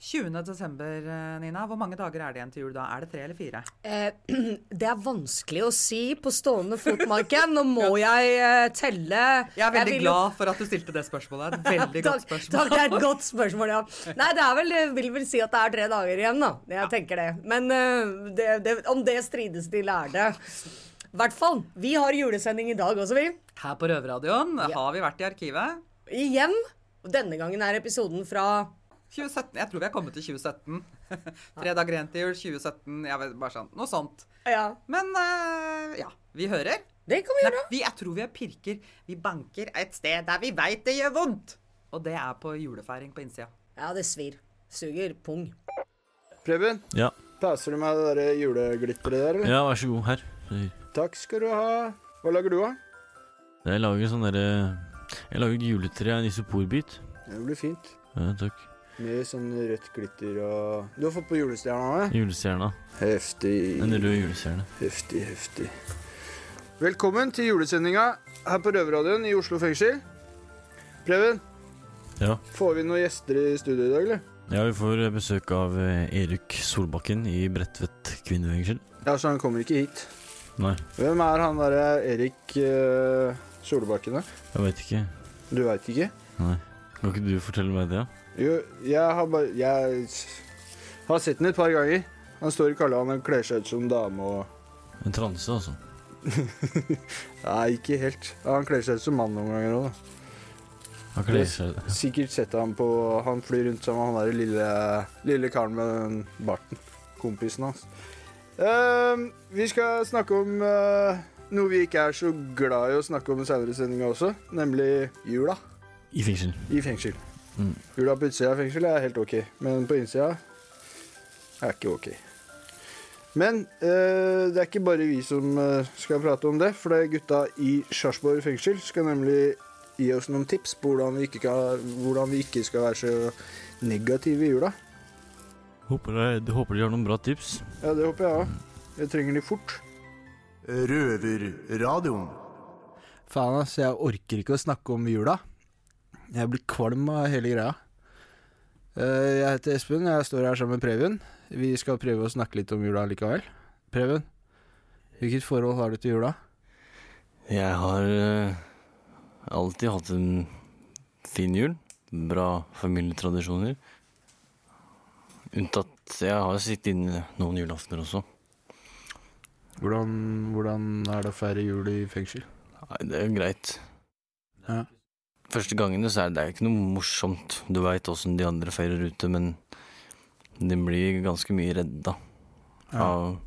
20. desember, eh, Nina. Hvor mange dager er det igjen til jul da? Er det tre eller fire? Eh, det er vanskelig å si på stående fot. Nå må jeg eh, telle. Jeg er veldig vil glad for at du stilte det spørsmålet. Et veldig godt spørsmål. takk, det er et godt spørsmål, ja. Nei, det er vel, vil vel si at det er tre dager igjen, da. Jeg tenker det. Men eh, det, det, om det strides de lærde. I hvert fall. Vi har julesending i dag også, vi. Her på Røverradioen har vi vært i arkivet. Igjen. Denne gangen er episoden fra 2017. Jeg tror vi er kommet til 2017. Tre dager igjen til jul. 2017. Jeg vet, bare sånn. Noe sånt. Ja, Men uh, ja, vi hører. det kan vi Nei, gjøre. vi, jeg tror vi er pirker. Vi banker et sted der vi veit det gjør vondt. Og det er på julefeiring på innsida. Ja, det svir. Suger pung. Preben, Ja. passer du meg det der juleglitteret der, eller? ja, vær så god. Her. Takk skal du ha. Hva lager du, da? Jeg lager sånn derre Jeg lager et juletre av en isoporbit. Det blir fint. Ja, takk. Med sånn rødt glitter og Du har fått på julestjerna òg? Julestjerna. Heftig. En rød julestjerne. Heftig, heftig. Velkommen til julesendinga her på Røverradioen i Oslo fengsel. Preben, Ja. får vi noen gjester i studio i dag, eller? ja, vi får besøk av eh, Erik Solbakken i Bredtvet kvinnefengsel. Ja, så han kommer ikke hit. Nei, Hvem er han derre Erik uh, Solbakken, da? jeg veit ikke. Du veit ikke? Nei. Kan ikke du fortelle meg det? Jo, jeg har bare Jeg har sett den et par ganger. Han står i kalla, han kler seg ut som dame og En transe, altså. Nei, ikke helt. Han kler seg ut som mann noen ganger òg, da. Han kler seg ut Sikkert sett han på Han flyr rundt sammen med han der lille, lille karen med den barten. Kompisen hans. Uh, vi skal snakke om uh, noe vi ikke er så glad i å snakke om i senere sendinga også, nemlig jula i fengsel. i fengsel. Mm. Jula på utsida av fengsel er helt ok, men på innsida er ikke ok. Men eh, det er ikke bare vi som eh, skal prate om det, for det er gutta i Sarpsborg fengsel skal nemlig gi oss noen tips på hvordan vi ikke, kan, hvordan vi ikke skal være så negative i jula. Håper, jeg, håper de har noen bra tips. Ja, det håper jeg òg. Jeg trenger de fort. Røverradioen. Faen, ass. Jeg orker ikke å snakke om jula. Jeg blir kvalm av hele greia. Eh, Jeg heter Espen, jeg står her sammen med Preben. Vi skal prøve å snakke litt om jula likevel. Preben, hvilket forhold har du til jula? Jeg har uh, alltid hatt en fin jul. Bra familietradisjoner. Unntatt Jeg har sittet inne noen julaftener også. Hvordan, hvordan er det å feire jul i fengsel? Nei, det er jo greit. Ja. Første gangene så er det, det er ikke noe morsomt. Du veit åssen de andre feirer ute, men de blir ganske mye redda Ja. av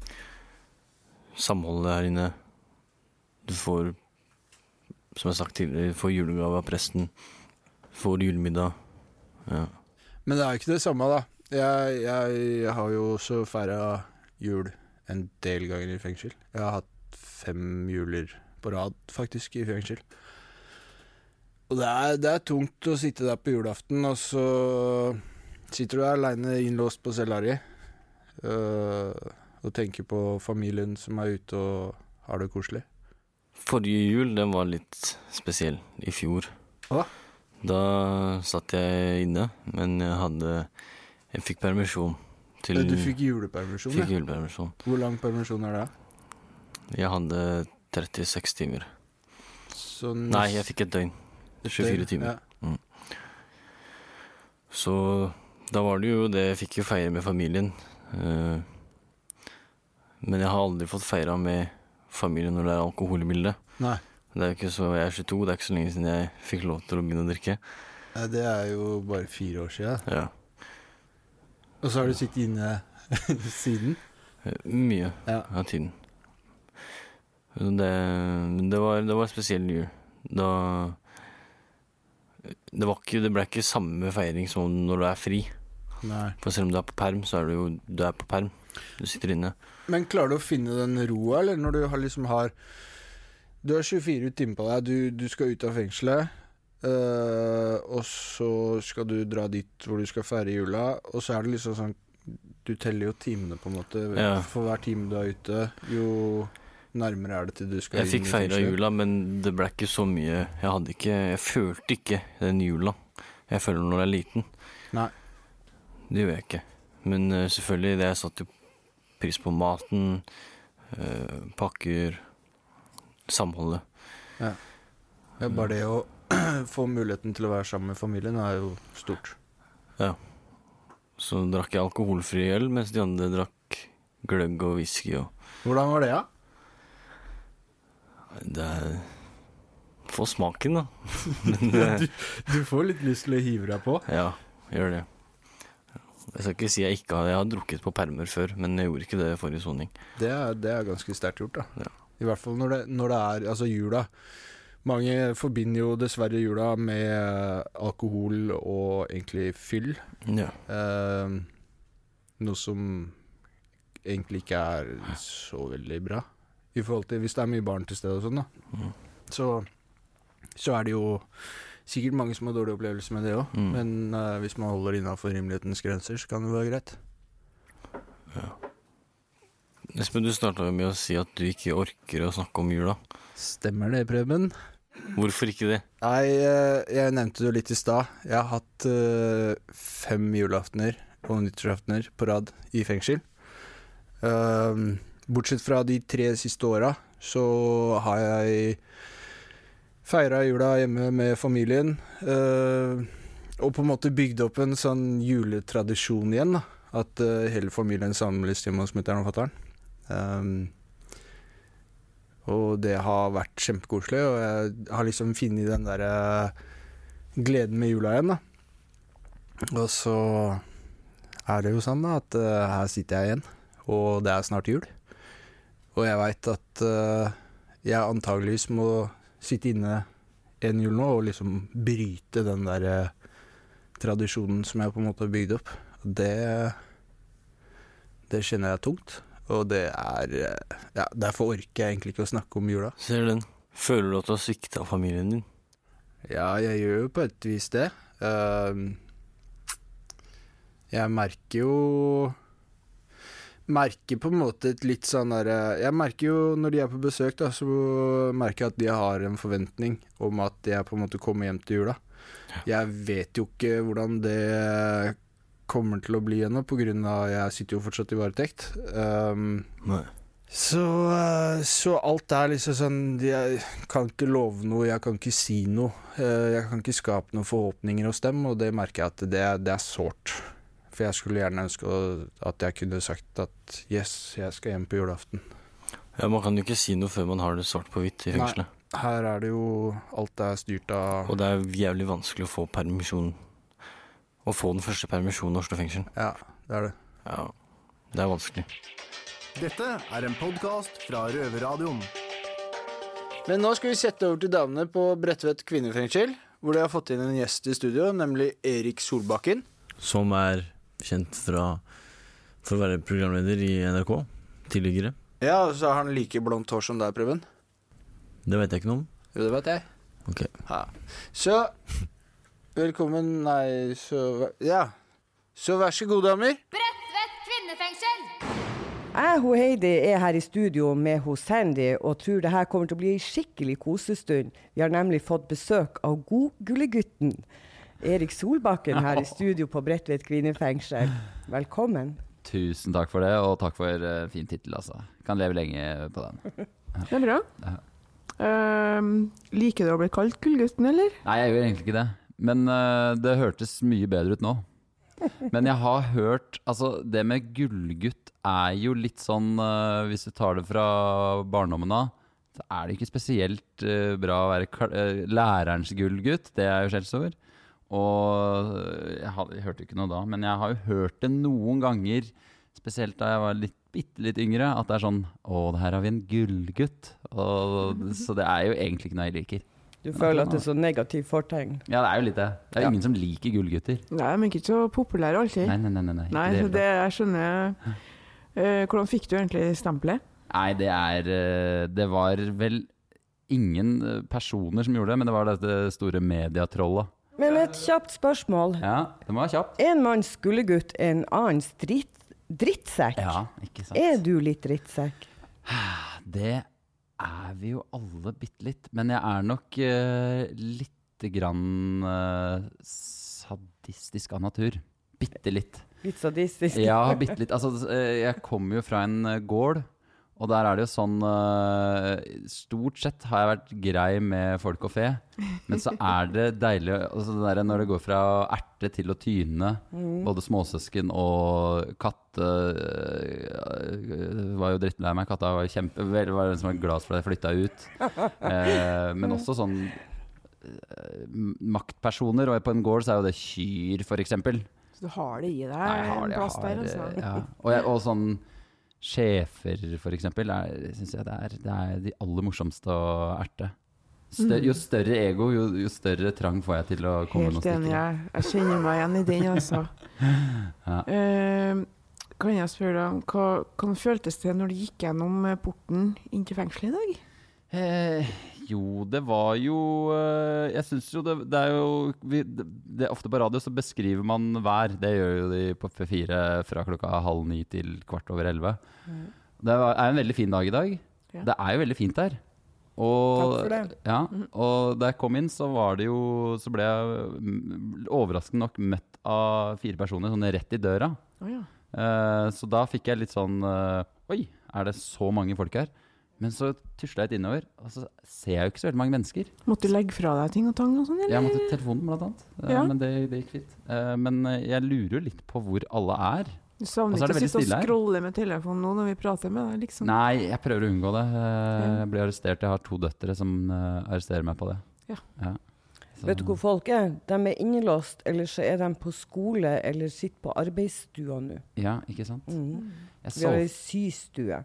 samholdet her inne. Du får, som jeg har sagt tidligere, du får julegave av presten. Får julemiddag. Ja. Men det er jo ikke det samme, da. Jeg, jeg, jeg har jo også feira jul en del ganger i fengsel. Jeg har hatt fem juler på rad, faktisk, i fengsel. Og det er, det er tungt å sitte der på julaften, og så sitter du aleine innlåst på cella di øh, og tenker på familien som er ute og har det koselig. Forrige jul, den var litt spesiell. I fjor. Hva? Da satt jeg inne, men jeg hadde Jeg fikk permisjon til Du fikk julepermisjon, fikk julepermisjon. Hvor lang permisjon er det? Jeg hadde 36 timer. Så Nei, jeg fikk et døgn. 24 timer. Ja. Så da var det jo det jeg fikk jo feire med familien. Eh, men jeg har aldri fått feira med familien når det er alkohol i bildet. Nei. Det er jo ikke så, Jeg er 22, det er ikke så lenge siden jeg fikk lov til å begynne å drikke. Nei, det er jo bare fire år siden. Ja, Og så har du sittet inne siden? eh, Mye Ja. av tiden. Det, det, var, det var spesiell jul. Da det, var ikke, det ble ikke samme feiring som når du er fri. Nei. For selv om du er på perm, så er du jo du er på perm. Du sitter inne. Men klarer du å finne den roa, eller når du har liksom har Du har 24 timer på deg, du, du skal ut av fengselet, Uh, og så skal du dra dit hvor du skal feire jula, og så er det liksom sånn Du teller jo timene, på en måte. Ja. For hver time du er ute, jo nærmere er det til du skal Jeg fikk feira jula, men det ble ikke så mye Jeg hadde ikke Jeg følte ikke den jula jeg føler når jeg er liten. Nei. det gjør jeg ikke. Men uh, selvfølgelig, det jeg satte pris på maten, uh, pakker, samholdet. Ja, bare det å få muligheten til å være sammen med familien er jo stort. Ja. Så drakk jeg alkoholfri øl, mens de andre drakk gløgg og whisky og Hvordan var det, da? Det er Få smaken, da. Men eh, Du får litt lyst til å hive deg på. ja, gjør det. Jeg skal ikke si jeg ikke har Jeg har drukket på permer før, men jeg gjorde ikke det forrige soning. Det er, det er ganske sterkt gjort, da. Ja. I hvert fall når det, når det er altså jula. Mange forbinder jo dessverre jula med alkohol og egentlig fyll. Ja. Eh, noe som egentlig ikke er så veldig bra. I forhold til hvis det er mye barn til stede og sånn, da. Mm. Så, så er det jo sikkert mange som har dårlige opplevelser med det òg. Mm. Men uh, hvis man holder innafor rimelighetens grenser, så kan det være greit. Ja. Espen, du starta med å si at du ikke orker å snakke om jula. Stemmer det, Preben? Hvorfor ikke det? Nei, eh, jeg nevnte det litt i stad. Jeg har hatt eh, fem julaftener og nyttårsaftener på rad i fengsel. Ehm, bortsett fra de tre siste åra, så har jeg feira jula hjemme med familien. eh, og på en måte bygd opp en sånn juletradisjon igjen. da. At eh, hele familien samles hjemme hos mutter'n og fatter'n. Um, og det har vært kjempekoselig, og jeg har liksom funnet den derre gleden med jula igjen, da. Og så er det jo sånn da at her sitter jeg igjen, og det er snart jul. Og jeg veit at uh, jeg antageligvis må sitte inne en jul nå og liksom bryte den derre tradisjonen som jeg på en måte har bygd opp. Det Det kjenner jeg er tungt. Og det er uh, Ja, derfor orker jeg egentlig ikke å snakke om jula. Ser du den. Føler du at du har svikta familien din? Ja, jeg gjør jo på et vis det. Ehm, jeg merker jo Merker på en måte et litt sånn derre Jeg merker jo når de er på besøk, da, så merker jeg at de har en forventning om at jeg på en måte kommer hjem til jula. Jeg vet jo ikke hvordan det kommer til å bli ennå, av jeg sitter jo fortsatt i varetekt. Um, Nei. så, eh, så alt er liksom sånn Jeg kan ikke love noe, jeg kan ikke si noe. Eh, Jeg kan ikke skape noen forhåpninger hos dem, og det merker jeg at det, det er sårt. For jeg skulle gjerne ønske at jeg kunne sagt at yes, jeg skal hjem på julaften. Ja, Man kan jo ikke si noe før man har det svart på hvitt i Nei. fengselet. Her er det jo Alt er styrt av Og det er jævlig vanskelig å få permisjon. Å få den første permisjonen i Oslo fengsel. Ja, det er det. Ja, det er vanskelig. Dette er en podkast fra Røverradioen. Men nå skal vi sette over til damene på Bredtvet kvinnefengsel, hvor de har fått inn en gjest i studio, nemlig Erik Solbakken. Som er kjent fra for å være programleder i NRK tidligere. Ja, så har han like blondt hår som deg, Preben. Det vet jeg ikke noe om. Jo, det vet jeg. Ok. Ja. Så Velkommen Nei, så Ja. Så vær så god, damer. Bredtvet kvinnefengsel! Jeg og Heidi er her i studio med hos Sandy og tror det her kommer til å bli ei skikkelig kosestund. Vi har nemlig fått besøk av godgullegutten Erik Solbakken her i studio på Bredtvet kvinnefengsel. Velkommen. Tusen takk for det, og takk for uh, fin tittel, altså. Kan leve lenge på den. Det er bra. Uh, liker du å bli kalt Gullgutten, eller? Nei, jeg gjør egentlig ikke det. Men uh, det hørtes mye bedre ut nå. Men jeg har hørt Altså, det med gullgutt er jo litt sånn uh, Hvis du tar det fra barndommen av, så er det ikke spesielt bra å være lærerens gullgutt. Det er jo skjellsord. Og eh, jeg, hadde, jeg hørte ikke noe da, men jeg har jo hørt det noen ganger, spesielt da jeg var litt, bitte litt yngre, at det er sånn Å, her har vi en gullgutt. Og, så det er jo egentlig ikke noe jeg liker. Du føler at det er så negativt fortegn? Ja, det er jo litt det. Det er Ja. ingen som liker gullgutter. Nei, de er ikke så populære alltid. Nei, nei, nei. nei, nei. Nei, så det det sånn. jeg skjønner Eh, Hvordan fikk du egentlig stempelet? Nei, det er uh, Det var vel ingen personer som gjorde det, men det var dette store mediatrollet. Men et kjapt spørsmål. Ja, det må være kjapt. En manns gullegutt, en annens dritt, drittsekk. Ja, ikke sant. Er du litt drittsekk? Det er vi jo alle bitte litt. Men jeg er nok uh, lite grann uh, sadistisk av natur. Bitte litt. Litt sadistisk. Ja, bitte litt. Altså, eh, jeg kommer jo fra en gård, og der er det jo sånn eh, Stort sett har jeg vært grei med folk og fe, men så er det deilig altså det der, når det går fra erte til å tyne, både småsøsken og katte eh, var jo drittlei meg. Katta var kjempe var den som var glad for at jeg flytta ut. Eh, men også sånn eh, maktpersoner, og på en gård så er jo det kyr, eksempel. Så du har det i deg Nei, jeg har det, jeg har altså. Ja. Og, jeg, og sånn sjefer, eksempel, er, jeg det er, det er de aller morsomste å erte. Stø, jo større ego, jo, jo større trang får jeg til å komme noen Helt enig. Jeg, kjenner meg igjen i den, altså. Ja. uh, kan jeg spørre deg om hva, hvordan føltes det når du gikk gjennom porten inn til fengselet i dag? Eh, jo, det var jo eh, Jeg syns jo det, det er jo vi, det, det Ofte på radio så beskriver man vær. Det gjør jo de på P4 fra klokka halv ni til kvart over elleve. Det var, er en veldig fin dag i dag. Ja. Det er jo veldig fint her. Og, Takk for det. Ja, og da jeg kom inn, så var det jo Så ble jeg mm, overraskende nok møtt av fire personer sånn rett i døra. Oh, ja. Eh, så da fikk jeg litt sånn eh, Oi, er det så mange folk her? Men så tusla jeg litt innover, og så ser jeg jo ikke så veldig mange mennesker. Måtte du legge fra deg ting og tang og sånn, eller? Jeg måtte telefonen, blant annet. Eh, Ja. Men det, det gikk fint. Eh, men eh, jeg lurer jo litt på hvor alle er. Du savner er ikke å sitte og scrolle med telefonen nå når vi prater med deg, liksom? Nei, jeg prøver å unngå det. Jeg blir arrestert. Jeg har to døtre som arresterer meg på det. Ja. Så- Vet du hvor folk er? De er innelåst, eller så er de på skole eller sitter på arbeidsstua nå. Ja, ikke sant? Mm. Jeg Vi har ei systue.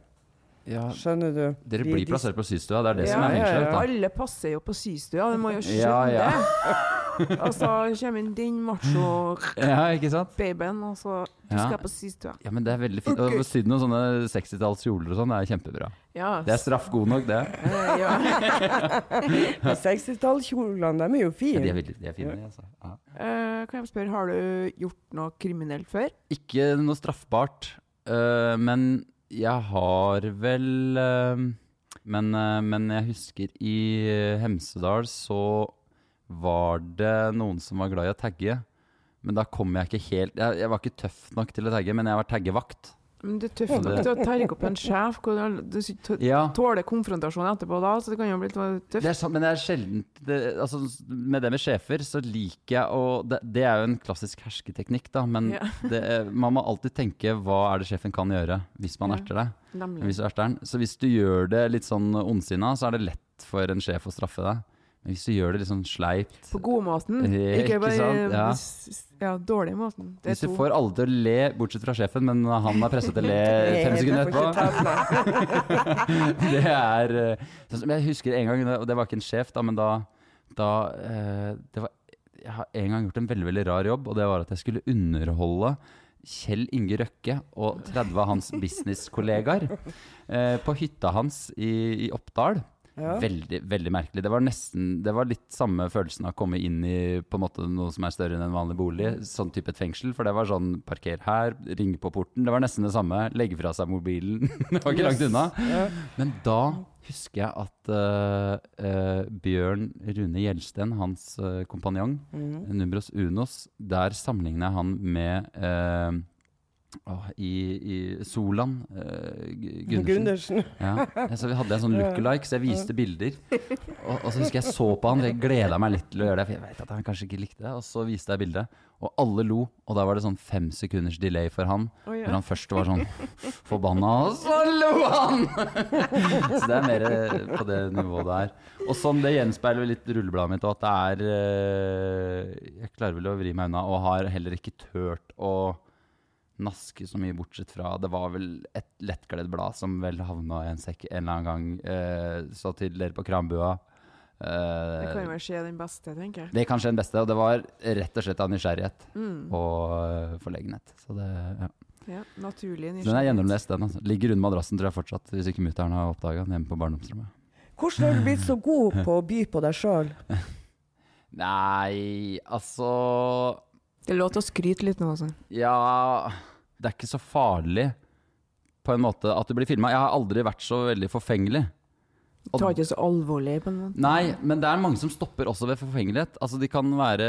Ja, Skjønner du? dere blir de- plassert på systua, det er det som Ja, er ja, fengselet. ja. Alle passer jo på systua, du må jo skjønne Ja, ja. det. Altså, kommer inn din macho-babyen, Ja, og så Du Ja. skal på systua. Ja, men det er veldig fint. Og Ok. sydd noen sånne 60-tallskjoler og sånn, det er kjempebra. Ja. Det er straff god nok, det. Eh, ja. De 60-tallskjolene, de er jo Ja, fine. de er veldig de er fine, altså. Ja. Eh, kan jeg spørre, har du gjort noe kriminelt før? Ikke noe straffbart, uh, men jeg har vel øh, men, øh, men jeg husker i Hemsedal så var det noen som var glad i å tagge. Men da kom jeg ikke helt Jeg, jeg var ikke tøff nok til å tagge, men jeg var taggevakt. Men du er tøff nok til å terge opp en sjef. Du tåler konfrontasjon etterpå da, så det kan jo bli litt tøft. det er men det er sjelden det, altså, Med det med sjefer så liker jeg å det, det er jo en klassisk hersketeknikk, da, men Ja. det, man må alltid tenke hva er det sjefen kan gjøre hvis man Ja. erter deg. Hvis erter den. Så hvis du gjør det litt sånn ondsinna, så er det lett for en sjef å straffe deg. Men hvis du gjør det litt sånn sleipt På godmåten, Eh, ikke bare? Ja. ja, dårlig måten. Det Hvis du to. får alle til å le, bortsett fra sjefen, men han er presset til å le fem sekunder etterpå. Det er eh, sånn Jeg husker en gang, og det var ikke en sjef, da, men da, da eh, det var, Jeg har en gang gjort en veldig veldig rar jobb, og det var at jeg skulle underholde Kjell Inge Røkke og 30 av hans businesskollegaer eh, på hytta hans i, i Oppdal. Ja. Veldig veldig merkelig. Det var nesten Det var litt samme følelsen av å komme inn i på en måte noe som er større enn en vanlig bolig. Sånn type et fengsel. For det var sånn parker her, ring på porten. Det var nesten det samme. Legge fra seg mobilen. det var ikke langt unna. Ja. Men da husker jeg at uh, uh, Bjørn Rune Gjelsten, hans uh, kompanjong, mm. Numbros Unos, der sammenligner jeg han med i, i Solan eh, Gundersen. Ja, så vi hadde en sånn lookalike, så jeg viste bilder. Og, og så husker jeg så på han, jeg gleda meg litt til å gjøre det, for jeg vet at han kanskje ikke likte det. Og så viste jeg bildet, og alle lo. Og da var det sånn fem sekunders delay for han. Oh, ja. Når han først var sånn forbanna, og så lo han! så det er mer eh, på det nivået det er. Og sånn, det gjenspeiler litt rullebladet mitt, og at det er eh, Jeg klarer vel å vri meg unna, og har heller ikke turt å naske så mye, bortsett fra Det var vel et lettkledd blad som vel havna i en sekk en eller annen gang. Eh, så til dere på Krambua eh, Det kan jo vel skje den beste, tenker jeg. det kan skje den beste, og det var rett og slett av nysgjerrighet Mm. og eh, forlegenhet. Så det, ja. Ja, naturlig Så den er gjennomlest, den. Altså. Ligger under madrassen, tror jeg fortsatt, hvis ikke mutter'n har oppdaga den hjemme på barndomsrommet. Hvordan har du blitt så god på å by på deg sjøl? Nei, altså Det er lov til å skryte litt nå, altså. Ja Det er ikke så farlig på en måte at du blir filma. Jeg har aldri vært så veldig forfengelig. Du tar ikke så alvorlig på en måte. Nei, men det er mange som stopper også ved forfengelighet. Altså, de kan være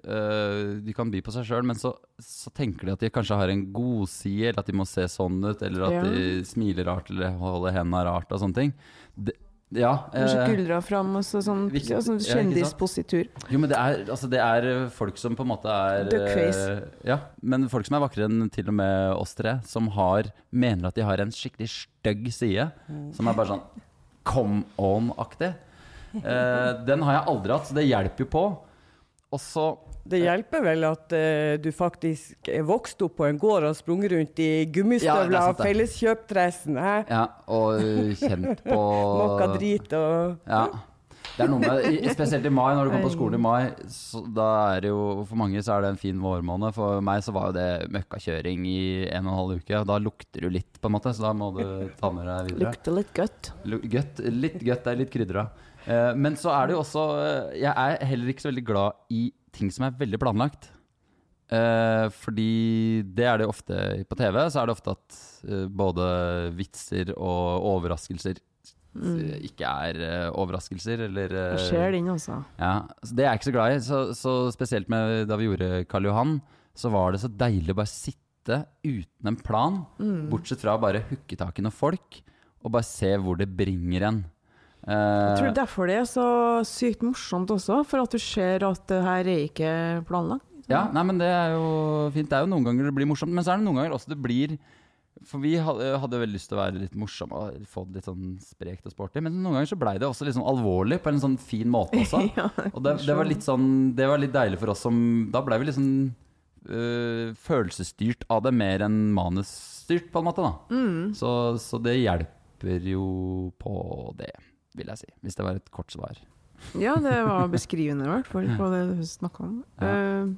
øh, De kan by på seg sjøl, men så, så tenker de at de kanskje har en godside, eller at de må se sånn ut, eller at Ja. de smiler rart, eller holder hendene rart, og sånne ting. Det, ja. Kanskje eh, skuldra fram og så sånn, Viktig- ja, sånn kjendispositur. jo, men det er, altså, det er øh, folk som på en måte er Duckface. Eh, Ja, men folk som er vakrere enn til og med oss tre, som har, mener at de har en skikkelig stygg side, som er bare sånn come on-aktig. Eh, den har jeg aldri hatt, så det hjelper jo på. Og så Det hjelper vel at uh, du faktisk er vokst opp på en gård og sprunget rundt i gummistøvler ja, og felleskjøpdressen. Ja, og kjent på Mokka drit og Ja. Det er noe med, Spesielt i mai, når du kommer på skolen i mai. Så da er det jo, For mange så er det en fin vårmåned. For meg så var jo det møkkakjøring i en og en halv uke. Da lukter du litt, på en måte, så da må du ta med deg videre. Lukter litt godt. Gøtt, litt gøtt er litt krydra. Eh, men så er det jo også eh, Jeg er heller ikke så veldig glad i ting som er veldig planlagt. Eh, fordi det er det ofte på TV. Så er det ofte at eh, både vitser og overraskelser mm. ikke er eh, overraskelser, eller eh, skjer ser den, altså. ja, så Det er jeg ikke så glad i. Så, så spesielt med, da vi gjorde Karl Johan, så var det så deilig å bare sitte uten en plan, bortsett fra å bare hooke tak i noen folk, og bare se hvor det bringer en. Jeg Eh, tror derfor det er så sykt morsomt også, for at du ser at det her er ikke planlagt. ja, nei, men det er jo fint. Det er jo noen ganger det blir morsomt, men så er det noen ganger også det blir For vi hadde, vel lyst til å være litt morsomme og få det litt sånn sprekt og sporty, men noen ganger så blei det også litt sånn alvorlig på en sånn fin måte også. Ja, Og det, det var litt sånn Det var litt deilig for oss som Da ble vi litt sånn øh, følelsesstyrt av det mer enn manusstyrt, på en måte. da så, så det hjelper jo på det, vil jeg si. Hvis det var et kort svar. Ja, det var beskrivende i hvert fall på det du snakka om. Ja. Uh,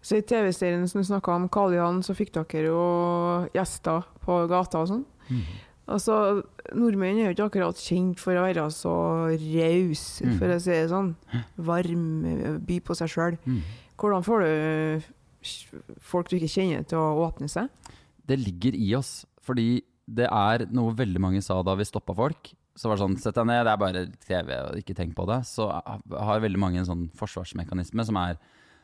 så i TV-serien som du snakka om, Karl Johan, så fikk dere jo gjester på gata og sånn. Altså, nordmenn er jo ikke akkurat kjent for å være så rause, Mm. for å si det sånn. Varm, by på seg sjøl. Mm. Hvordan får du folk du ikke kjenner, til å åpne seg? Det ligger i oss, fordi det er noe veldig mange sa da vi stoppa folk. Så var det sånn, sett deg ned, det er bare TV, og ikke tenk på det. Så har veldig mange en sånn forsvarsmekanisme som er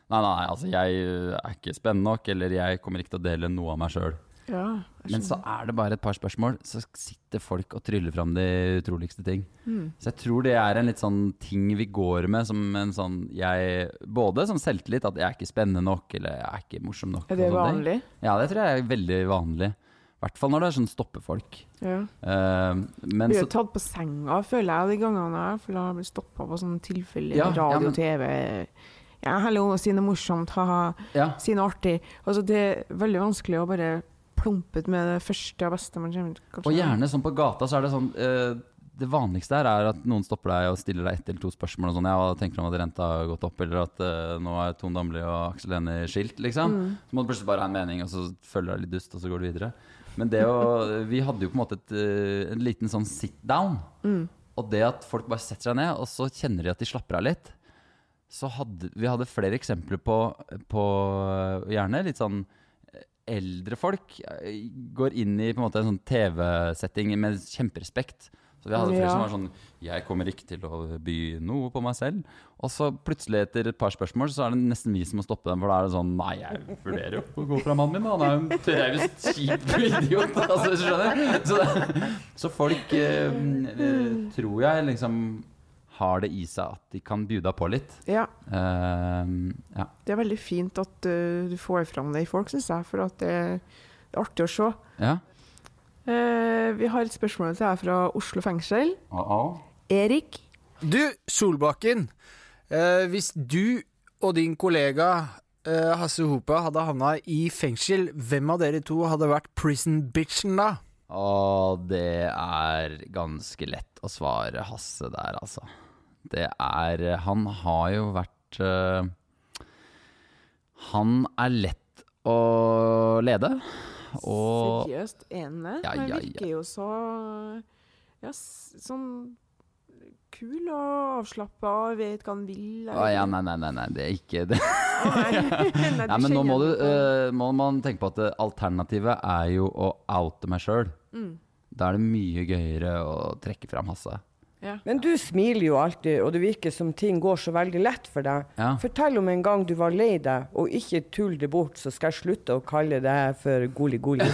Nei, nei, altså jeg er ikke spennende nok, eller jeg kommer ikke til å dele noe av meg sjøl. Ja, Men så er det bare et par spørsmål, så sitter folk og tryller fram de utroligste ting. Mm. Så jeg tror det er en litt sånn ting vi går med som en sånn jeg, Både som selvtillit, at jeg er ikke spennende nok, eller jeg er ikke morsom nok. Er det vanlig? ting. Ja, det tror jeg er veldig vanlig. I hvert fall når det er sånn stoppefolk. Ja. Uh, men Blir jo tatt på senga, føler jeg, de gangene jeg for jeg har blitt stoppa på sånne tilfeldig Ja, radio, TV. Ja, hallo, si noe morsomt, ha-ha. Ja. Si noe artig. Altså, det er veldig vanskelig å bare plumpe ut med det første og beste man kommer til. Og gjerne sånn på gata, så er det sånn uh, Det vanligste her er at noen stopper deg og stiller deg ett eller to spørsmål. Og sånn, ja, tenker om at renta har gått opp, eller at uh, nå er Tone Damli og Aksel Hennie skilt, liksom. Så må du plutselig bare ha en mening, og så føler du deg litt dust, og så går du videre. Men det å Vi hadde jo på en måte et, eh, en liten sånn sit down. Og det at folk bare setter seg ned, og så kjenner de at de slapper av litt. Så hadde vi hadde flere eksempler på, på eh, gjerne litt sånn eldre folk eh, går inn i på en måte en sånn TV-setting med kjemperespekt. Så vi hadde flere Ja. som var sånn Jeg kommer ikke til å by noe på meg selv. Og så plutselig, etter et par spørsmål, så er det nesten vi som må stoppe dem. For da er det sånn Nei, jeg vurderer jo å gå fra mannen min. da. Han er jo en traust, kjip idiot. Altså, skjønner? Så, så folk eh, eh, tror jeg liksom har det i seg at de kan bjuda på litt. Ja, Uh, ja. det er veldig fint at uh, du får fram det i folk, syns jeg, for at det, det er artig å se. ja. Eh, vi har et spørsmål til her fra Oslo fengsel. Uh -oh. Erik, Du, Solbakken. Eh, hvis du og din kollega eh, Hasse Hope hadde havna i fengsel, hvem av dere to hadde vært prison bitchen da? Og det er ganske lett å svare Hasse der, altså. Det er Han har jo vært uh, Han er lett å lede. Og seriøst ene? Ja, Han ja, virker jo så ja, sånn kul og avslappa, vet hva han vil. Ah, ja, nei, nei, nei, nei, det er ikke det. nei, Nei, men nå må, du, uh, må man tenke på at alternativet er jo å oute meg sjøl. Mm. Da er det mye gøyere å trekke fram Hasse. Ja. Men du smiler jo alltid, og det virker som ting går så veldig lett for deg. Ja. Fortell om en gang du var lei deg, og ikke tull det bort, så skal jeg slutte å kalle deg for goli-goli.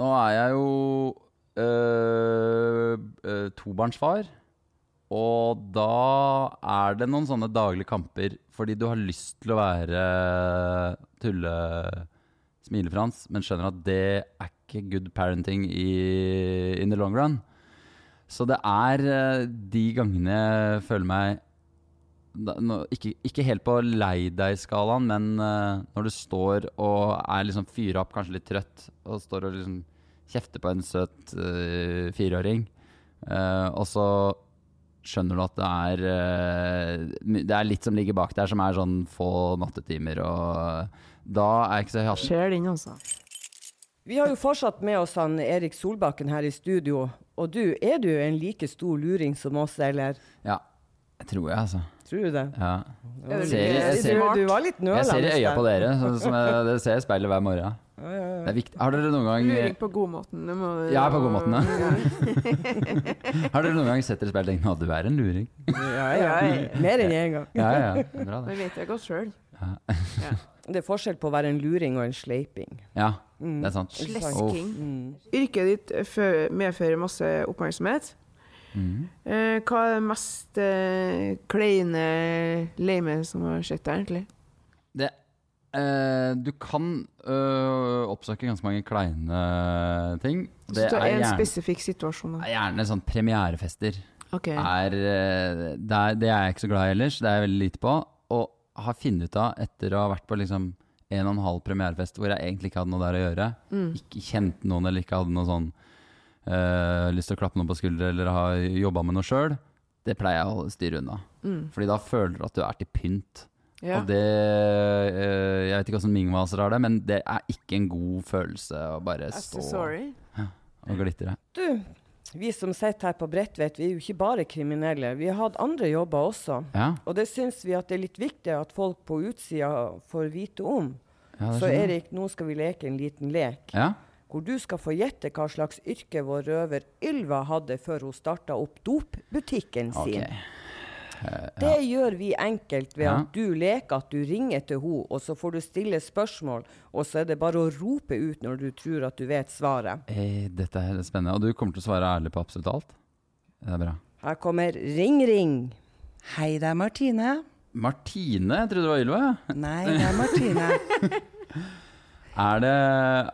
Nå er jeg jo øh, øh, tobarnsfar. Og da er det noen sånne daglige kamper fordi du har lyst til å være tulle-smilefrans, men skjønner at det er ikke good parenting i in the long run. Så det er øh, de gangene jeg føler meg ikke, ikke helt på lei deg-skalaen, men eh, når du står og er liksom fyra opp, kanskje litt trøtt, og står og liksom kjefter på en søt uh, fireåring, uh, og så skjønner du at det er uh, Det er litt som ligger bak der, som er sånn få nattetimer, og da er jeg ikke så hatten. Skjer den, altså. Vi har jo fortsatt med oss han Erik Solbakken her i studio. Og du, er du en like stor luring som oss, eller? Ja, jeg tror jeg, altså. Tror du det? Ja. Jeg Ser- jeg ser- du, Du var litt nølende. Jeg ser i øya på dere, så, som jeg, det ser jeg i speilet hver morgen. Det er viktig. Har dere noen gang Luring på godmåten. Ja, på godmåten, ja. Har dere noen gang sett dere i speilet og tenkt at du er en luring? Ja, ja. Mer enn én gang. Ja, ja. det er Bra, det. Det vet jeg godt sjøl. Det er forskjell på å være en luring og en sleiping. Ja, det er sant. Slesking. Mm. Yrket ditt medfører masse oppmerksomhet. Mm. Eh, hva er det mest eh, kleine leime som har skjedd deg, egentlig? Det, eh, du kan øh, oppsøke ganske mange kleine ting. Så Det det er er en gjerne, spesifikk situasjon. da. er gjerne sånn premierefester. Okay. Er, eh, det, er, det er jeg ikke så glad i ellers. Det er jeg veldig lite på. Og har funnet ut av, etter å ha vært på liksom en og en halv premierefest hvor jeg egentlig ikke hadde noe der å gjøre, Mm. ikke kjente noen eller ikke hadde noe sånn øh, lyst til å klappe noen på skuldre eller ha jobba med noe sjøl, det pleier jeg å styre unna. Mm. Fordi da føler du at du er til pynt. Ja. Og det øh, Jeg vet ikke åssen mingvaser har det, men det er ikke en god følelse å bare stå sorry. og glitre. Du, vi som sitter her på Bredtvet, vi er jo ikke bare kriminelle. Vi har hatt andre jobber også. Ja, Og det syns vi at det er litt viktig at folk på utsida får vite om. ja Så. Erik, nå skal vi leke en liten lek. Ja? Hvor du skal få gjette hva slags yrke vår røver Ylva hadde før hun starta opp dopbutikken sin. Eh, Det gjør vi enkelt ved Ja. at du leker at du ringer til henne, og så får du stille spørsmål, og så er det bare å rope ut når du tror at du vet svaret. Hey, dette er spennende. Og du kommer til å svare ærlig på absolutt alt? Det er bra. Her kommer Ring Ring. Hei, det er Martine. Martine, jeg trodde det var Ylva. Nei, det er Martine. Er det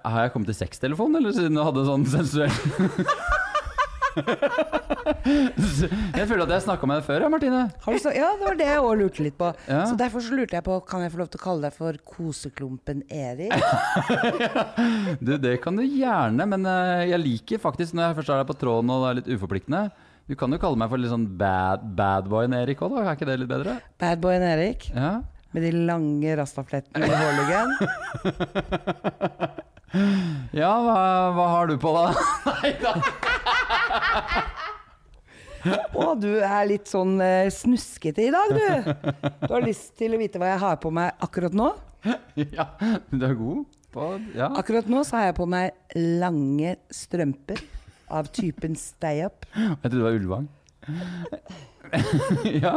Har jeg kommet til sextelefon, eller siden du hadde sånn sensuell Jeg føler at jeg snakka med deg før, ja, Martine. Har du så, ja, det var det jeg òg lurte litt på. Ja. Så derfor så lurte jeg på, kan jeg få lov til å kalle deg for koseklumpen Erik? Du, det kan du gjerne, men eh, jeg liker faktisk når jeg først er der på tråden og det er litt uforpliktende. Du kan jo kalle meg for litt sånn bad, bad boyen Erik òg, da. Er ikke det litt bedre? Badboyen Erik Ja. med de lange rastaflettene i hårluggen. Ja, hva, hva har du på da? Nei da. Å, du er litt sånn eh, snuskete i dag, du. Du har lyst til å vite hva jeg har på meg akkurat nå? Ja, du er god på Ja. Akkurat nå så har jeg på meg lange strømper av typen stay-up. Jeg trodde det var Ulvang. ja.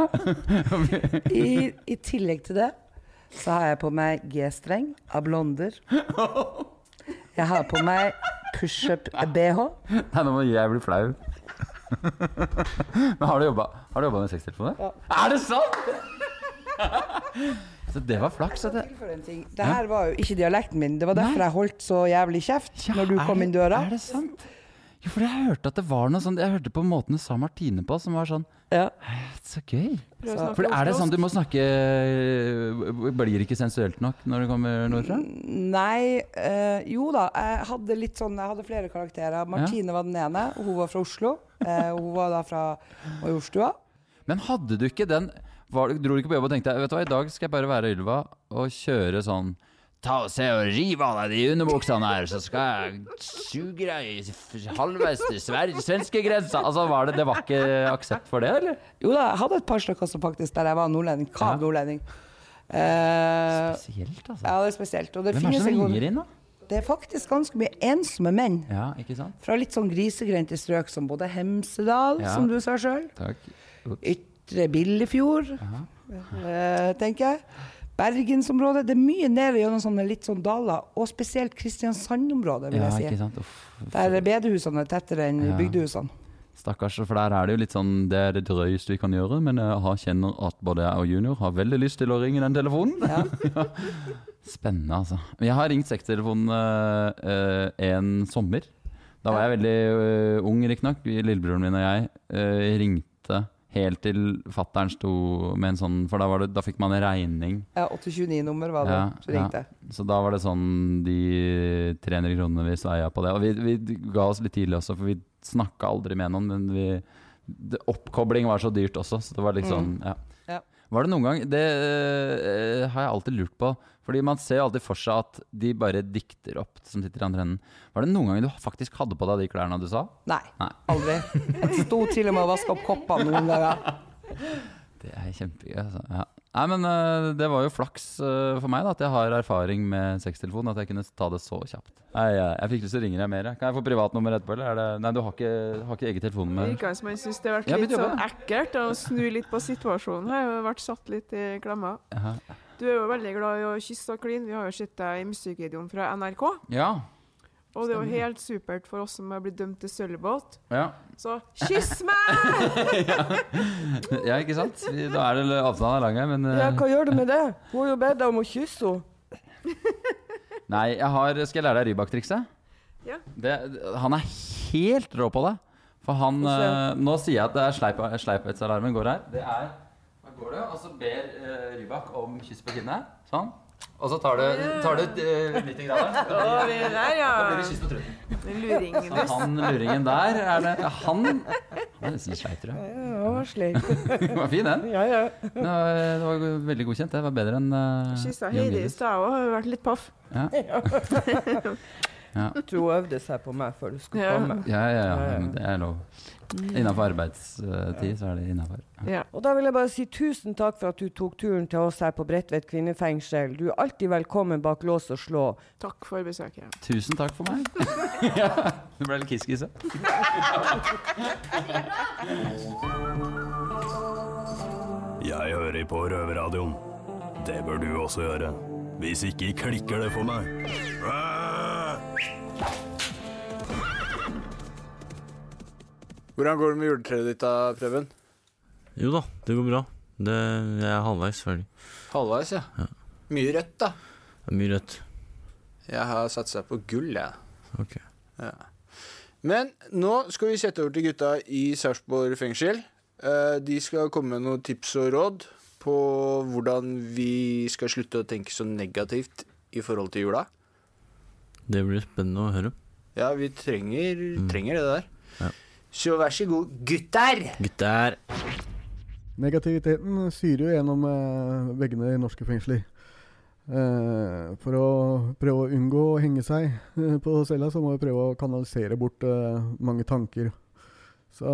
I, I tillegg til det så har jeg på meg G-streng av blonder. Jeg har på meg pushup-BH. Nei, nå må jeg bli flau. Men har du jobba Har du jobba med sextelefoner? Ja. Er det sant?! Så det var flaks. det-. Det her var jo ikke dialekten min. Det var derfor jeg holdt så jævlig kjeft Ja, når du kom inn døra. Er det sant? Jo, for jeg hørte at det var noe sånn Jeg hørte på måten du sa Martine på, som var sånn Ja. Så gøy. For er det sånn du må snakke Blir det ikke sensuelt nok når du kommer nordfra? Nei, Øh, jo da. Jeg hadde litt sånn Jeg hadde flere karakterer. Martine var den ene, og hun var fra Oslo. Eh, hun var da fra Majorstua. Men hadde du ikke den var, Dro du ikke på jobb og tenkte Vet du hva, i dag skal jeg bare være Ylva og kjøre sånn Ta og se og rive av deg de underbuksene her, så skal jeg suge deg i halvveis til svenskegrensa. Altså, var det, det var ikke aksept for det, eller? Jo da, jeg hadde et par stykker som faktisk der jeg var nordlending. Kav Ja. nordlending. Eh, Spesielt, altså. ja, det er spesielt. Og det Hvem er det som god- inn, da? det er faktisk ganske mye ensomme menn. Ja, ikke sant? Fra litt sånn grisegrendte strøk som både Hemsedal, Ja. som du sa sjøl. Ytre Billefjord, eh, tenker jeg. Bergensområdet. Det er mye nede gjennom sånne litt sånn daler, og spesielt Kristiansand-området, vil Ja, jeg si. sant. Uff. Der bedehusene er tettere enn Ja. bygdehusene. Stakkars, for der er det jo litt sånn Det er det drøyeste vi kan gjøre, men jeg har, kjenner at både jeg og Junior har veldig lyst til å ringe den telefonen. Ja. Spennende, altså. Jeg har ringt sekstelefonen uh, en sommer. Da var jeg veldig uh, ung, riktignok. Lillebroren min og jeg uh, ringte helt til fattern sto med en sånn For da, var det, da fikk man en regning. Ja, 829-nummer var det Ja, så ringte. Så da var det sånn de 300 kronene vi sveia på det. Og vi, vi ga oss litt tidlig også, for vi snakka aldri med noen. Men vi, det, oppkobling var så dyrt også, så det var liksom ja. Ja. Var det noen gang Det eh, har jeg alltid lurt på. Fordi man ser jo alltid for seg at de bare dikter opp som sitter i andre enden. Var det noen gang du faktisk hadde på deg de klærne du sa? Nei, Nei. aldri. Jeg sto til og med og vaska opp koppene noen ganger. Det er kjempegøy. Altså. Ja. Nei, men uh, det var jo flaks uh, for meg da, at jeg har erfaring med sextelefon. At jeg kunne ta det så kjapt. Nei, jeg, jeg fikk lyst til å ringe deg mer. jeg. Kan jeg få privatnummer etterpå? Eller er det Nei, du har ikke, har ikke eget Det telefonnummer? virker som han syns det har vært litt sånn ekkelt å snu litt på situasjonen. Har jo vært satt litt i klemma. Du er jo veldig glad i å kysse og kline. Vi har jo sett deg i musikkvideoen fra NRK. Ja. Og det er jo helt supert for oss som er blitt dømt til sølvbåt. ja. Så kyss meg! Ja, ikke sant? Da er det avstanden er lang her, men eh, Ja, hva gjør du med det? Hun har jo bedt deg om å kysse henne. Nei, jeg har Skal jeg lære deg Rybak-trikset? Ja. Det, han er helt rå på det. For han eh, Nå sier jeg at det er sleip, sleiphetsalarmen går her. Det er Da går du, og så ber uh, Rybak om kyss på kinnet. Sånn. Og så tar du, tar du uh, 90 grader. Å, vi er der, ja. Da blir det kyss på. Luringen, Så han luringen der er det Han Han er nesten sleip, tror jeg. Ja, var var fin, den. Ja, ja. Det var, det var veldig godkjent. Det var bedre enn uh, Kyssa Heidi i stad òg, har vært litt paff. Ja. Jeg tror hun øvde seg på meg før du skulle Ja. komme. Ja, ja, ja. Ja, ja. Det er lov. Innenfor arbeidstid så er det innafor. Ja. Og da vil jeg bare si tusen takk for at du tok turen til oss her på Bredtvet kvinnefengsel. Du er alltid velkommen bak lås og slå. Takk for besøket. Tusen takk for meg. ja, du ble litt kiss-kisse. Jeg hører på Røverradioen. Det bør du også gjøre. Hvis ikke klikker det for meg. Hvordan går det med juletreet ditt da, Preben? Jo da, det går bra. Det, jeg er halvveis ferdig. Halvveis, ja. Ja. Mye rødt, da. Er mye rødt. Jeg har satsa på gull, jeg. Ok. Ja. Men nå skal vi sette over til gutta i Sarpsborg fengsel. Eh, De skal komme med noen tips og råd på hvordan vi skal slutte å tenke så negativt i forhold til jula. Det blir spennende å høre. Ja, vi trenger, trenger det der. Ja. Så vær så god, gutter! Gutter! Negativiteten syrer jo gjennom eh, veggene i norske fengsler. Eh, for å prøve å unngå å henge seg eh, på cella, så må vi prøve å kanalisere bort mange tanker. Så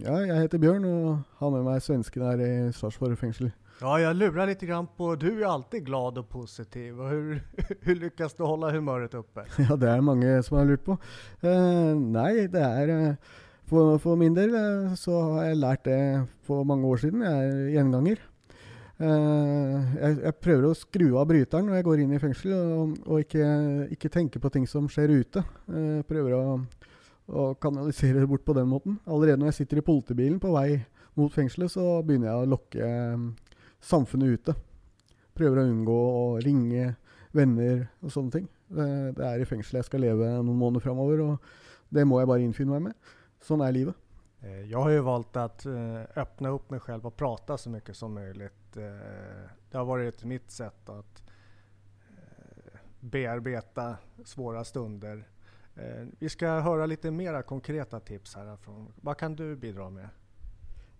ja, jeg heter Bjørn og har med meg svensken her i Sarpsborg fengsel. Ja, jag lurar lite grann på, du är alltid glad och positiv. Och hur, hur lyckas du hålla humöret uppe? Ja, det er mange som har lurt på. Uh, nei, det er eh, for, min del eh, så har jeg lært det for mange år siden. Jeg er gjenganger. Eh, jeg, jeg prøver å skru av bryteren når jeg går inn i fengsel, og, og ikke, ikke tenke på ting som skjer ute. Jeg prøver å, å kanalisere bort på den måten. Allerede når jeg sitter i politibilen på vei mot fengselet, så begynner jeg å lokke eh, samfunnet ute. Prøver å unngå å ringe venner og sånne ting. Det, er i fengsel jeg skal leve noen måneder framover, og det må jeg bare innfinne meg med. Sånn er livet. Jeg har jo valgt å åpne opp meg selv og prate så mye som möjligt. Eh, det har vært mitt sett å bearbeide svåre svåra stunder. Eh, vi skal høre litt mer konkreta tips herfra. Hva kan du bidra med?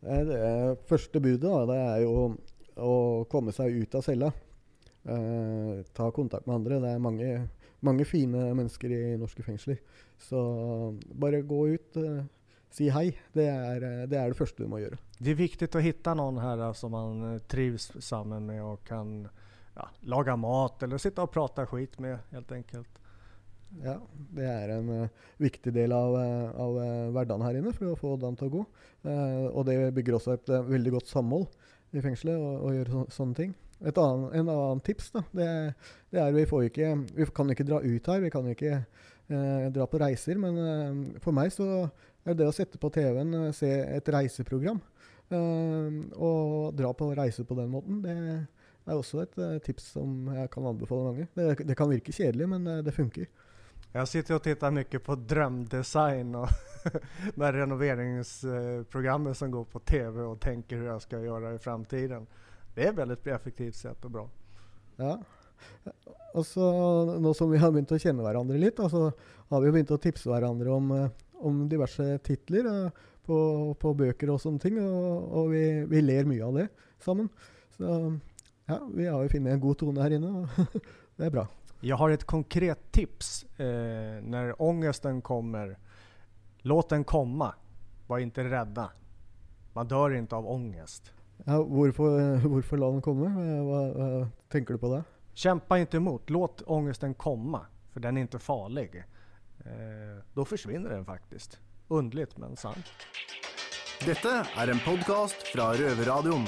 Eh, Det første budet da, det er jo å komme seg ut av cella. Eh, ta kontakt med andre. Det er mange, mange fine mennesker i norske fengsler. Så bare gå ut, eh, si hei. Det er, eh, det er det første du må gjøre. Det er viktig å finne noen her eh, som man trives trivs samman med og kan ja, laga mat eller sitte og prate skit med helt enkelt. Ja, det er en uh, viktig del av, eh, av uh, hverdagen her inne for å få dagen til å gå. Uh, og det bygger også et eh, veldig godt samhold i fengselet og, og gjøre så, sånne ting. Et annen, en annen tips da, det, det er vi får ikke Vi kan ikke dra ut her. Vi kan ikke eh, dra på reiser. Men eh, for meg så er det å sette på TV-en, og se et reiseprogram eh, og dra på reise på den måten, det er også et eh, tips som jeg kan anbefale mange. Det, det kan virke kjedelig, men eh, det funker. Jag sitter och tittar mycket på drömdesign och det här renoveringsprogrammet som går på tv och tänker hur jag ska göra i framtiden. Det är väldigt effektivt sätt och bra. Ja. Og så Nå som vi har begynt å kjenne hverandre litt, så har vi begynt å tipse hverandre om, eh, om diverse titler eh, på, på bøker og sånne ting. Og vi, vi ler mye av det sammen. Så ja, vi har jo funnet en god tone her inne, og det er bra. Jag har ett konkret tips eh, när ångesten kommer. Låt den komma. Var inte rädda. Man dör inte av ångest. Ja, hvorfor, hvorfor la den komme? Hva, hva tenker du på det? Kämpa inte emot. Låt ångesten komma. För den är inte farlig. Eh, då försvinner den faktiskt. Undligt men sant. Dette er en podkast fra Røverradioen.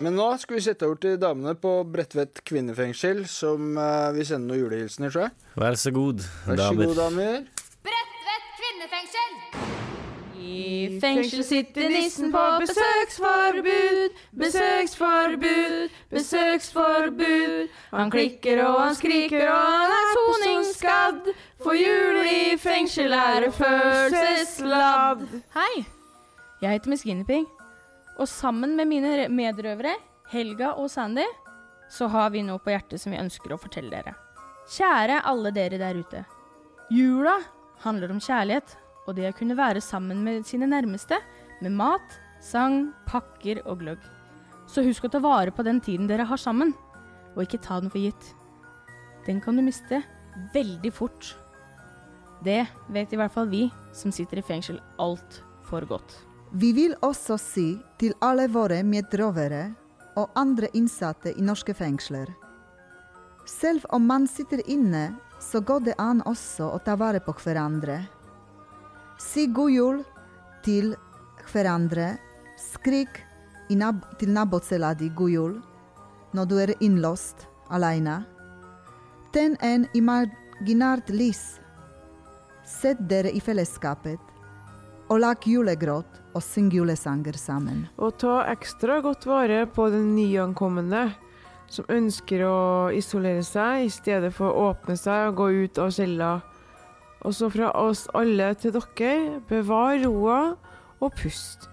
Men nå skal vi sette over til damene på Bredtvet kvinnefengsel, som uh, vil sende noen julehilsener, tror jeg. Vær så god, Vær så damer. god, damer. Bredtvet kvinnefengsel. I fengsel sitter nissen på besøksforbud, besøksforbud, besøksforbud. Han klikker og han skriker og han er soningsskadd. For jul i fengsel er følelsesladd. Hei, jeg heter Miss Guinevere. Og sammen med mine medrøvere, Helga og Sandy, så har vi noe på hjertet som vi ønsker å fortelle dere. Kjære alle dere der ute. Jula handler om kjærlighet og det å kunne være sammen med sine nærmeste, med mat, sang, pakker og gløgg. Så husk å ta vare på den tiden dere har sammen, og ikke ta den for gitt. Den kan du miste veldig fort. Det vet i hvert fall vi som sitter i fengsel altfor godt. Vi vil også si til alle våre medrovere og andre innsatte i norske fengsler. Selv om man sitter inne, så går det an også å ta vare på hverandre. Si god jul til hverandre. Skrik nab til nabocella di god jul når du er innlåst alene. Tenn en imaginært lys. Sett dere i fellesskapet og lag julegråt og syng julesanger sammen. Og ta ekstra godt vare på den nyankomne som ønsker å isolere seg i stedet for å åpne seg og gå ut av cella. Også fra oss alle til dere, bevar roa og pust.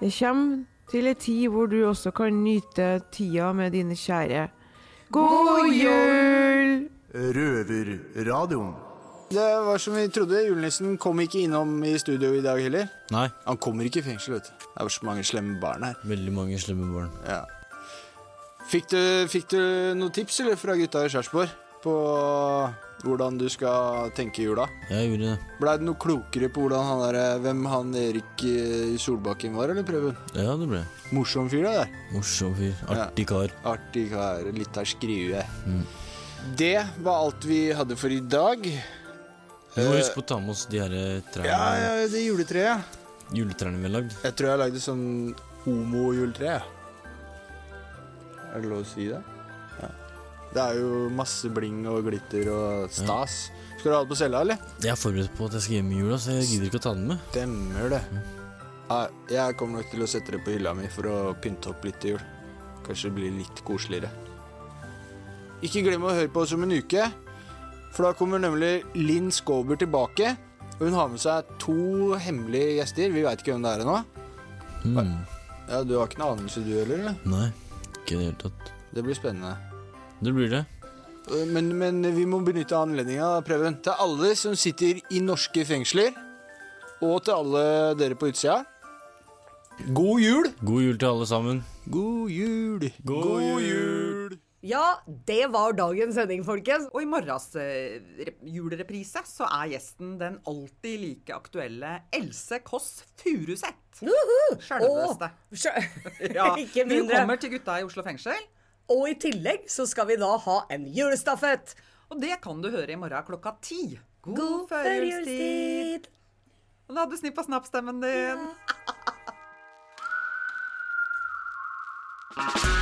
Det kommer til en tid hvor du også kan nyte tida med dine kjære. God jul! Røverradioen. Det var som vi trodde. Julenissen kom ikke innom i studio i dag heller. Nei. Han kommer ikke i fengsel, vet du. Det er så mange slemme barn her. Veldig mange slemme barn. Ja. Fikk du, fikk du noen tips eller, fra gutta i Sarpsborg på hvordan du skal tenke jula? Jeg gjorde det. Blei du noe klokere på hvordan han der, hvem han Erik eh, Solbakken var, eller Prøven? Ja, det ble Morsom fyr, da. der. Morsom fyr. Artig kar. Artig kar. Litt av skrue. Mm. Det var alt vi hadde for i dag. Vi må huske på å ta med oss de her eh, trærne. Ja, ja, det juletreet. Juletrærne vi har lagd. Jeg tror jeg lagde sånn homo-juletre. Er det lov å si det? Ja. Det er jo masse bling og glitter og stas. Skal du ha det på cella, eller? Jeg er forberedt på at jeg skal hjem i jula, så jeg gidder ikke å ta den med. Stemmer det. Ja, jeg kommer nok til å sette det på hylla mi for å pynte opp litt til jul. Kanskje det blir litt koseligere. Ikke glem å høre på oss om en uke, for da kommer nemlig Linn Skåber tilbake. Og hun har med seg to hemmelige gjester. Vi veit ikke hvem det er ennå. Mm. Ja, Du har ikke noen anelse, du heller? eller? Nei, ikke i det hele tatt. Det blir spennende. Det blir det. Men, men vi må benytte anledninga, Preben. Til alle som sitter i norske fengsler, og til alle dere på utsida. God jul! God jul til alle sammen. God jul! God jul! Ja, det var dagens sending, folkens. Og i morgens eh, julereprise så er gjesten den alltid like aktuelle Else Kåss Furuseth. Sjølveste. Ja, Ikke hun mindre. kommer til gutta i Oslo fengsel. Og i tillegg så skal vi da ha en julestafett. Og det kan du høre i morgen klokka ti. God, God førjulstid! Da hadde du snippa snapp-stemmen din.